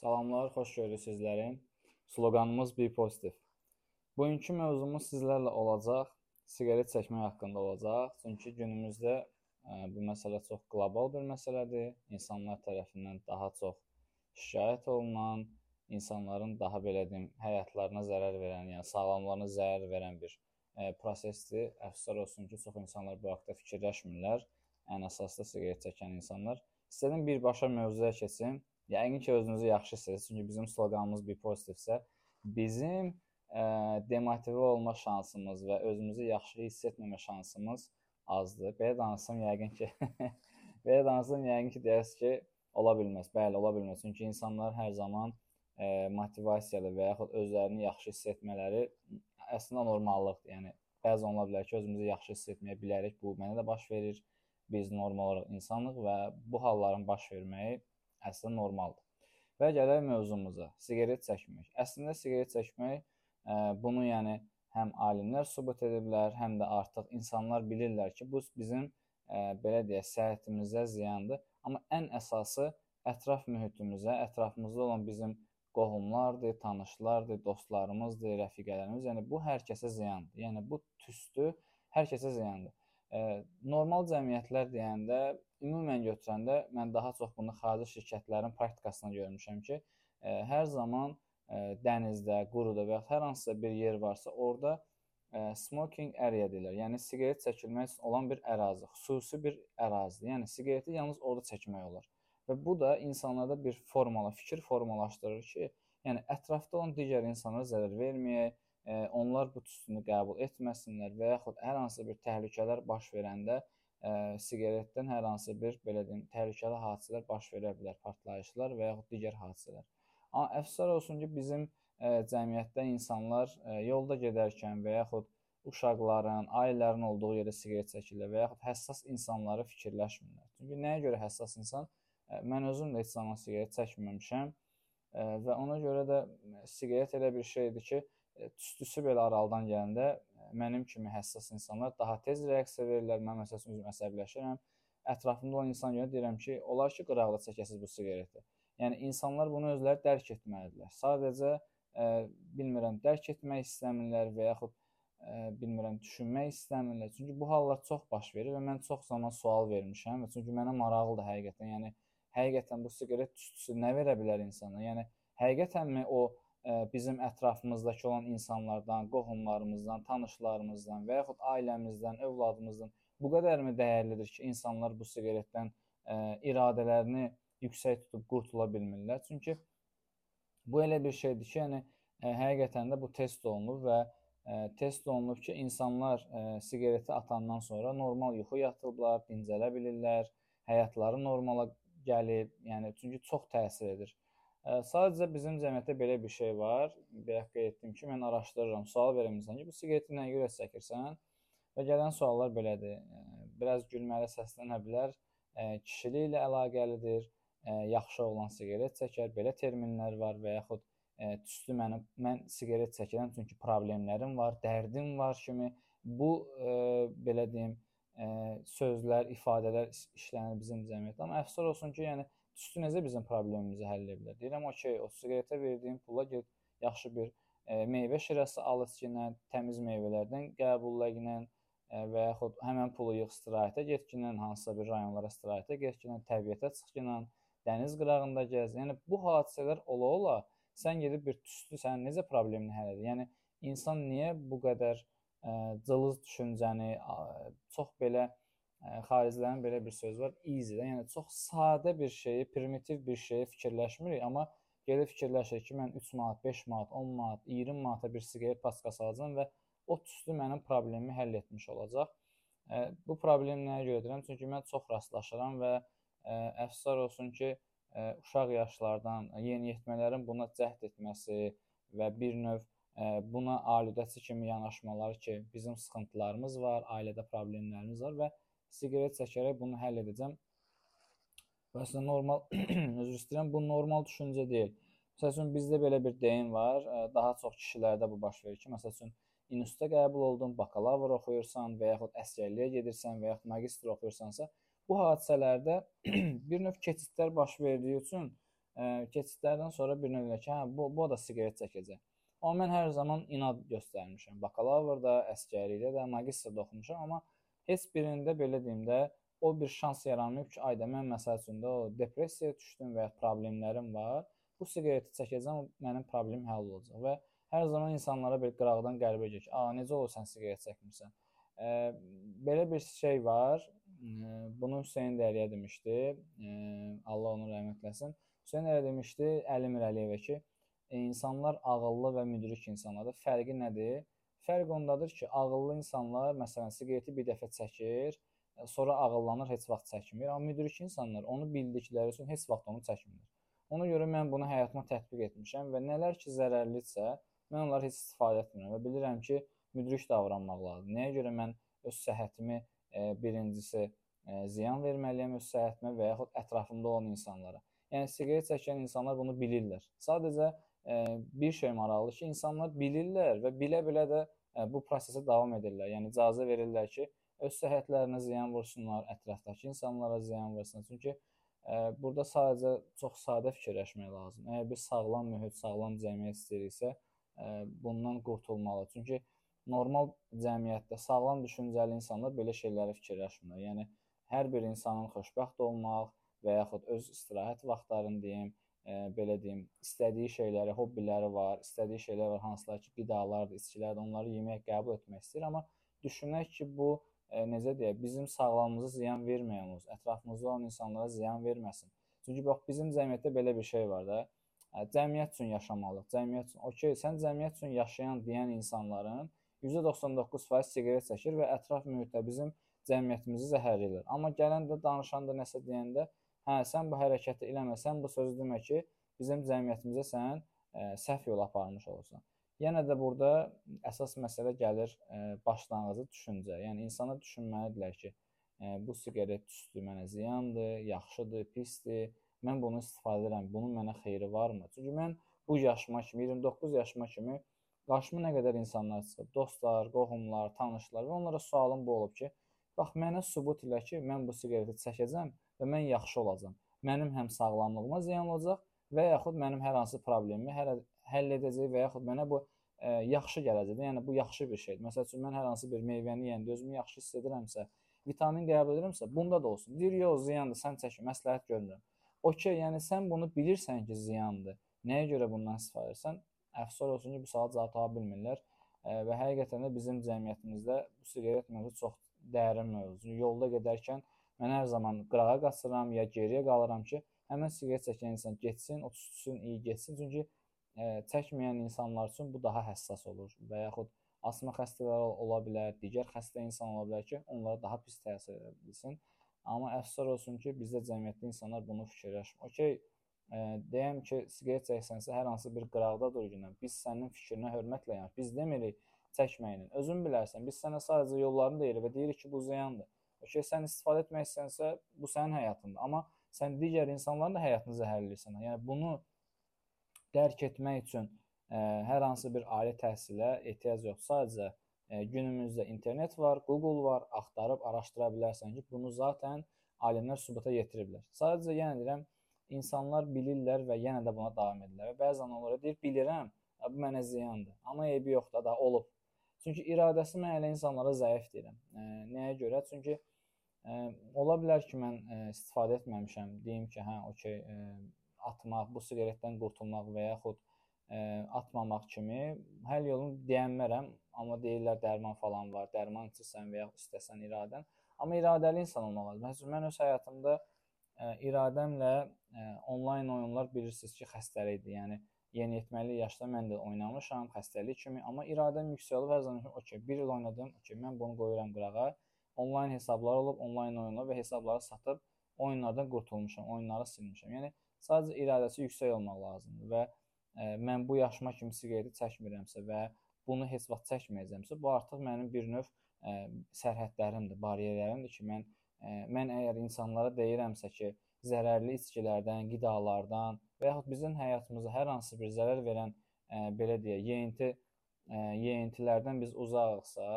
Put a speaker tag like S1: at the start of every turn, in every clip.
S1: Salamlar, xoş gördük sizləri. Sloqanımız Be Positive. Bugünkü mövzumuz sizlərlə olacaq, siqaret çəkmək haqqında olacaq. Çünki günümüzdə ə, e, bu məsələ çox qlobal bir məsələdir. İnsanlar tərəfindən daha çox şikayət olunan, insanların daha belə deyim, həyatlarına zərər verən, yəni sağlamlığına zərər verən bir ə, e, prosesdir. Əfsuslar olsun ki, çox insanlar bu haqqda fikirləşmirlər. Ən əsaslı siqaret çəkən insanlar. İstədim birbaşa mövzuya keçim. Yəqin ki, özünüzü yaxşı hiss edirsiniz. Çünki bizim sloqanımız bir pozitivsə, bizim ə, demotivə olma şansımız və özümüzü yaxşı hiss etməmə şansımız azdır. Belə danışsam yəqin ki, belə danışsam yəqin ki, deyərsiniz ki, ola bilməz. Bəli, ola bilməz. Çünki insanlar hər zaman ə, motivasiyalı və yaxud özlərini yaxşı hiss etmələri əslində normallıqdır. Yəni bəzən ola bilər ki, özümüzü yaxşı hiss etməyə bilərik. Bu mənə də baş verir. Biz normal olaraq insanıq və bu halların baş verməyi əslində normaldır. Və gələk mövzumuza. Siqaret çəkmək. Əslində siqaret çəkmək ə, e, bunu yəni həm alimlər sübut ediblər, həm də artıq insanlar bilirlər ki, bu bizim ə, e, belə deyək, səhhətimizə ziyandır. Amma ən əsası ətraf mühitimizə, ətrafımızda olan bizim qohumlardır, tanışlardır, dostlarımızdır, rəfiqələrimiz, yəni bu hər kəsə ziyandır. Yəni bu tüstü hər kəsə ziyandır. Normal cəmiyyətlər deyəndə ümumən götürəndə mən daha çox bunu xarici şirkətlərin praktikasında görmüşəm ki, ə, hər zaman ə, dənizdə, quruda və ya hər hansısa bir yer varsa, orada ə, smoking area deyirlər. Yəni siqaret çəkilmək üçün olan bir ərazi, xüsusi bir ərazidir. Yəni siqareti yalnız orada çəkmək olar. Və bu da insanlarda bir formala, fikir formalaşdırır ki, yəni ətrafda olan digər insanlara zərər verməyək, ə, onlar bu tüstünü qəbul etməsinlər və yaxud hər hansı bir təhlükələr baş verəndə ə, siqaretdən hər hansı bir belə deyim, təhlükəli hadisələr baş verə bilər, partlayışlar və yaxud digər hadisələr. Amma əfsuslar olsun ki, bizim ə, cəmiyyətdə insanlar ə, yolda gedərkən və yaxud uşaqların, ailələrin olduğu yerdə siqaret çəkirlər və yaxud həssas insanları fikirləşmirlər. Çünki nəyə görə həssas insan? Ə, mən özüm də heç zaman siqaret çəkməmişəm və ona görə də siqaret elə bir şeydir ki, tüstüsü belə aralıdan gələndə mənim kimi həssas insanlar daha tez reaksiya verirlər. Mən məsələn özüm əsəbləşirəm. Ətrafımda olan insan görə deyirəm ki, olar ki, qıraqda çəkəsiz bu siqareti. Yəni insanlar bunu özləri dərk etməlidirlər. Sadəcə ə, e, bilmirəm, dərk etmək istəmirlər və yaxud ə, e, bilmirəm, düşünmək istəmirlər. Çünki bu hallar çox baş verir və mən çox zaman sual vermişəm və çünki mənə maraqlıdır həqiqətən. Yəni həqiqətən bu siqaret tüstüsü nə verə bilər insana? Yəni həqiqətənmi o bizim ətrafımızdakı olan insanlardan, qohumlarımızdan, tanışlarımızdan və yaxud ailəmizdən, övladımızdan bu qədərmi dəyərlidir ki, insanlar bu siqaretdən iradələrini yüksək tutub qurtula bilmirlər? Çünki bu elə bir şeydir ki, yəni həqiqətən də bu test olunub və test olunub ki, insanlar siqareti atandan sonra normal yuxu yatıblar, dincələ bilirlər, həyatları normala gəlib, yəni çünki çox təsir edir. Sadəcə bizim cəmiyyətdə belə bir şey var. Bayaq qeyd etdim ki, mən araşdırıram, sual verirəm insana ki, bu siqareti nəyə görə çəkirsən? Və gələn suallar belədir. Biraz gülməli səslənə bilər. Kişiliklə əlaqəlidir. Yaxşı olan siqaret çəkər. Belə terminlər var və yaxud tüstü mənim mən siqaret çəkirəm çünki problemlərim var, dərdim var kimi bu belə deyim, sözlər, ifadələr işlənir bizim cəmiyyətdə. Amma əfsus olsun ki, yəni Tüstü necə bizim problemimizi həll edə bilər? Deyirəm, okey, o siqaretə verdiyin pula get yaxşı bir e, meyvə şirəsi al içkinə, təmiz meyvələrdən qəbulləginə e, və yaxud həmən pulu yığ istirahətə getkinə, hansısa bir rayonlara istirahətə getkinə, təbiətə çıxkinə, dəniz qırağında gəz. Yəni bu hadisələr ola-ola sən gedib bir tüstü sənin necə problemini həll edir? Yəni insan niyə bu qədər ə, e, cılız düşüncəni, ə, çox belə xaricilərin belə bir söz var, easy-də, yəni çox sadə bir şeyi, primitiv bir şeyi fikirləşmirik, amma gedib fikirləşirik ki, mən 3 manat, 5 manat, 10 manat, 20 manata bir siqaret paskası alacağam və o tüstü mənim problemimi həll etmiş olacaq. Bu problemi nəyə görə deyirəm? Çünki mən çox rastlaşıram və əfsuslar olsun ki, uşaq yaşlardan yeniyetmələrin buna cəhd etməsi və bir növ buna aludəçi kimi yanaşmaları ki, bizim sıxıntılarımız var, ailədə problemlərimiz var və siqaret çəkərək bunu həll edəcəm. Və əslində normal, üzr istəyirəm, bu normal düşüncə deyil. Məsəl üçün bizdə belə bir deyim var, daha çox kişilərdə bu baş verir ki, məsəl üçün institutda qəbul oldun, bakalavr oxuyursan və yaxud əsgərliyə gedirsən və yaxud magistr oxuyursansa, bu hadisələrdə bir növ keçidlər baş verdiyi üçün ə, keçidlərdən sonra bir növ ki, hə bu bu da siqaret çəkəcək. Amma mən hər zaman inad göstərmişəm. Bakalavrda, əsgərlikdə də, magistrda oxumuşam, amma heç birində belə deyim də o bir şans yaranmayıb ki, ayda mən məsəl üçün də o depressiyaya düşdüm və ya problemlərim var. Bu siqareti çəkəcəm, mənim problemim həll olacaq və hər zaman insanlara bir qıraqdan qəribə gəlir "A, necə olur sən siqaret çəkmirsən?" E, belə bir şey var. E, bunu Hüseyn Dəriyə demişdi. E, Allah onu rəhmət eləsin. Hüseyn Dəriyə demişdi Əli Mirəliyevə ki, insanlar ağıllı və müdrik insanlardır. Fərqi nədir? Fərq ondadır ki, ağıllı insanlar məsələn siqareti bir dəfə çəkir, sonra ağıllanır, heç vaxt çəkmir. Amma müdrik insanlar onu bildikləri üçün heç vaxt onu çəkmirlər. Ona görə mən bunu həyatıma tətbiq etmişəm və nələr ki zərərlidirsə, mən onları heç istifadə etmirəm və bilirəm ki, müdrik davranmaq lazımdır. Nəyə görə mən öz səhhətimi e, birincisi e, ziyan verməliyəm öz səhhətimə və yaxud ətrafımda olan insanlara. Yəni siqaret çəkən insanlar bunu bilirlər. Sadəcə e, bir şey maraqlıdır ki, insanlar bilirlər və bilə-bilə də bu prosesə davam edirlər. Yəni icazə verirlər ki, öz səhhətlərinə ziyan vursunlar, ətrafdakı insanlara ziyan vursunlar. Çünki burada sadəcə çox sadə fikirləşmək lazımdır. Əgər biz sağlam mühit, sağlam cəmiyyət istəyiriksə, bundan qurtulmalı. Çünki normal cəmiyyətdə sağlam düşüncəli insanlar belə şeyləri fikirləşmir. Yəni hər bir insanın xoşbəxt olmaq və yaxud öz istirahət vaxtlarını deyim, e, belə deyim, istədiyi şeyləri, hobbiləri var, istədiyi şeylər var, hansılar ki, qidalardır, içkilərdir, onları yemək, qəbul etmək istəyir, amma düşünək ki, bu ə, necə deyək, bizim sağlamlığımıza ziyan verməyən olsun, ətrafımızda olan insanlara ziyan verməsin. Çünki bax bizim cəmiyyətdə belə bir şey var da. Cəmiyyət üçün yaşamalıyıq. Cəmiyyət üçün. Okay, sən cəmiyyət üçün yaşayan deyən insanların %99% siqaret çəkir və ətraf mühitdə bizim cəmiyyətimizi zəhərləyir. Amma gələndə danışanda nəsə deyəndə, hə, sən bu hərəkəti eləməsən, bu sözü demək ki, bizim cəmiyyətimizə sən ə, səhv yol aparmış olursan. Yenə də burada əsas məsələ gəlir ə, e, başlanğıcı düşüncə. Yəni insanlar düşünməlidirlər ki, ə, e, bu siqaret tüstü mənə ziyandır, yaxşıdır, pisdir. Mən bunu istifadə edirəm. Bunun mənə xeyri varmı? Çünki mən bu yaşıma kimi, 29 yaşıma kimi qarşıma nə qədər insanlar çıxıb, dostlar, qohumlar, tanışlar və onlara sualım bu olub ki, bax mənə sübut elə ki, mən bu siqareti çəkəcəm və mən yaxşı olacam. Mənim həm sağlamlığıma ziyan olacaq və yaxud mənim hər hansı problemimi hər həll edəcək və yaxud mənə bu ə, e, yaxşı gələcək. Yəni bu yaxşı bir şeydir. Məsəl üçün mən hər hansı bir meyvəni yeyəndə özümü yaxşı hiss edirəmsə, vitamin qəbul edirəmsə, bunda da olsun. Deyir, yox, ziyandır, sən çəkin, məsləhət görmürəm. Okay, yəni sən bunu bilirsən ki, ziyandır. Nəyə görə bundan istifadə edirsən? Əfsus olsun ki, bu suala cavab tapa bilmirlər. Ə, e, və həqiqətən də bizim cəmiyyətimizdə bu siqaret mövzusu çox dərin mövzudur. Yolda gedərkən mən hər zaman qırağa qaçıram ya geriyə qalıram ki, həmin siqaret çəkən insan getsin, o tüstüsün iyi getsin. Çünki çəkməyən insanlar üçün bu daha həssas olur və yaxud asma xəstələri ola bilər, digər xəstə insan ola bilər ki, onlara daha pis təsir edə bilsin. Amma əfsuslar olsun ki, bizdə cəmiyyətdə insanlar bunu fikirləşmir. Okay, ə, deyəm ki, siqaret çəksənsə hər hansı bir qıraqda dur günə. Biz sənin fikrinə hörmətlə yəni biz demirik çəkməyinin. Özün bilərsən. Biz sənə sadəcə yollarını deyirik və deyirik ki, bu ziyandır. Okay, sən istifadə etmək istəsənsə, bu sənin həyatındır. Amma sən digər insanların da həyatını zəhərləyirsən. Yəni bunu dərk etmək üçün ə, e, hər hansı bir ali təhsilə ehtiyac yox. Sadəcə ə, e, günümüzdə internet var, Google var, axtarıb araşdıra bilərsən ki, bunu zaten alimlər sübuta yetiriblər. Sadəcə yenə deyirəm, insanlar bilirlər və yenə də buna davam edirlər. Və bəzən onlara deyir, bilirəm, bu mənə ziyandır. Amma eybi yoxdur da, olub. Çünki iradəsi mən elə insanlara zəif deyirəm. E, nəyə görə? Çünki ə, ola bilər ki, mən ə, istifadə etməmişəm. Deyim ki, hə, okey, atmaq, bu siqaretdən qurtulmaq və yaxud ə, atmamaq kimi həll yolunu deyənmərəm, amma deyirlər dərman falan var, dərman içirsən və yaxud istəsən iradən. Amma iradəli insan olmaq lazım. Məsələn, mən öz həyatımda ə, iradəmlə ə, onlayn oyunlar bilirsiniz ki, xəstəlikdir. Yəni yeniyetməli yaşda mən də oynamışam, xəstəlik kimi, amma iradəm yüksək olub hər zaman okey, 1 il oynadım, okey, mən bunu qoyuram qırağa. Onlayn hesablar olub, onlayn oyunlar və hesabları satıb oyunlardan qurtulmuşam, oyunları silmişəm. Yəni Sadəcə iradəsi yüksək olmaq lazımdır və ə, e, mən bu yaşıma kimi siqareti çəkmirəmsə və bunu heç vaxt çəkməyəcəmsə, bu artıq mənim bir növ ə, e, sərhədlərimdir, bariyerlərimdir ki, mən ə, e, mən əgər insanlara deyirəmsə ki, zərərli içkilərdən, qidalardan və yaxud bizim həyatımıza hər hansı bir zərər verən ə, belə deyək, yeyinti ə, yeyintilərdən biz uzaqsa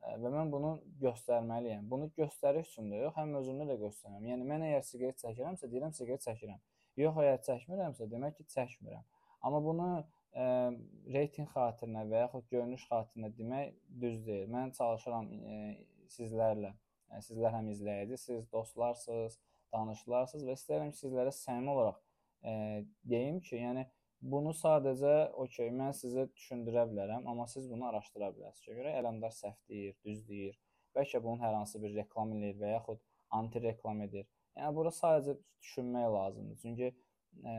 S1: və mən bunu göstərməliyəm. Bunu göstəriş üçün də yox, həm özümdə də göstərirəm. Yəni mən əgər siqaret çəkirəmsə, deyirəm siqaret çəkirəm. Yox, əgər çəkmirəmsə, demək ki, çəkmirəm. Amma bunu ə, reytinq xatirinə və yaxud görünüş xatirinə demək düz deyil. Mən çalışıram ə, sizlərlə, ə, sizlər həm izləyicisiniz, dostlarsınız, danışılarsınız və istəyirəm ki, sizlərə səmimi olaraq ə, deyim ki, yəni Bunu sadəcə okey, mən sizə düşündürə bilərəm, amma siz bunu araşdıra bilərsiniz. Görə Ələmdar səhv deyir, düz deyir. Bəlkə bunun hər hansı bir reklam eləyir və yaxud anti-reklam edir. Yəni bura sadəcə düşünmək lazımdır. Çünki ə,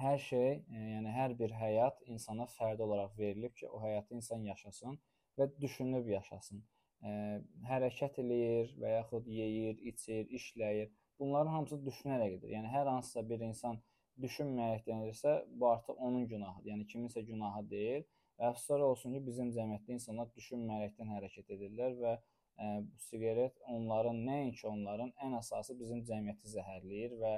S1: hər şey, ə, yəni hər bir həyat insana fərdi olaraq verilib ki, o həyatı insan yaşasın və düşünüb yaşasın. Ə, hərəkət eləyir və yaxud yeyir, içir, işləyir. Bunların hamısı düşünərək edir. Yəni hər hansısa bir insan düşünməyərəkdən edirsə, bu artıq onun günahıdır. Yəni kiminsə günahı deyil. Əfsuslar olsun ki, bizim cəmiyyətdə insanlar düşünməyərəkdən hərəkət edirlər və ə, e, siqaret onların nəinki onların ən əsası bizim cəmiyyəti zəhərləyir və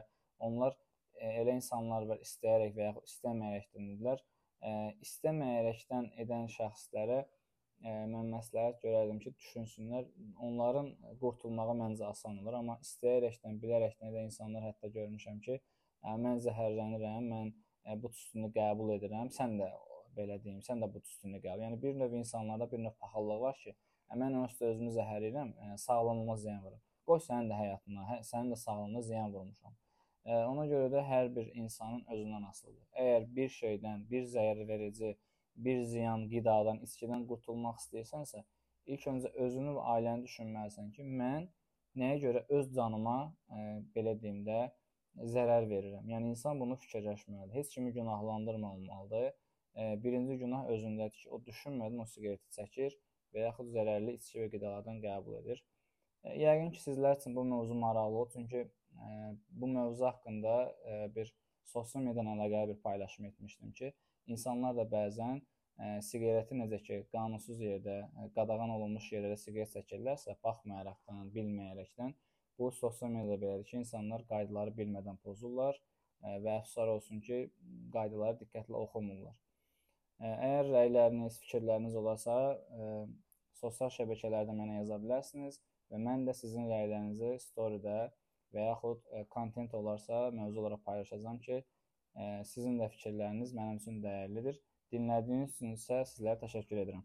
S1: onlar ə, e, elə insanlar var istəyərək və ya istəməyərəkdən edirlər. Ə, e, istəməyərəkdən edən şəxslərə ə, mən məsləhət görərdim ki, düşünsünlər. Onların qurtulmağı məncə asan olur, amma istəyərəkdən, bilərəkdən edən insanlar hətta görmüşəm ki, mən zəhərlənirəm, mən bu tüstünü qəbul edirəm, sən də belə deyim, sən də bu tüstünü qəbul. Yəni bir növ insanlarda bir növ paxıllıq var ki, mən onsuz da özümü zəhərləyirəm, sağlamlığıma ziyan vururam. Qoy sənin də həyatına, hə, sənin də sağlığına ziyan vurmuşam. Ona görə də hər bir insanın özündən asılıdır. Əgər bir şeydən, bir zərər verici, bir ziyan qidadan, içkidən qurtulmaq istəyirsənsə, ilk öncə özünü və ailəni düşünməlisən ki, mən nəyə görə öz canıma, belə deyim də, zərər verirəm. Yəni insan bunu fikirləşməlidir. Heç kimi günahlandırmamalıdır. Birinci günah özündədir ki, o düşünmədən o siqareti çəkir və yaxud zərərli içki və qidalardan qəbul edir. Yəqin ki, sizlər üçün bu mövzu maraqlı olur, çünki bu mövzu haqqında bir sosial mediadan əlaqəli bir paylaşım etmişdim ki, insanlar da bəzən siqareti necə ki, qanunsuz yerdə, qadağan olunmuş yerlərdə siqaret çəkirlərsə, baxmayaraqdan, bilməyərəkdən Bu sosial mediada belədir ki, insanlar qaydaları bilmədən pozurlar və əfsuslar olsun ki, qaydaları diqqətlə oxumurlar. Əgər rəyləriniz, fikirləriniz olarsa, sosial şəbəkələrdə mənə yaza bilərsiniz və mən də sizin rəylərinizi story-də və yaxud kontent olarsa mövzu olaraq paylaşacağam ki, sizin də fikirləriniz mənim üçün dəyərlidir. Dinlədiyiniz üçün isə sizlərə təşəkkür edirəm.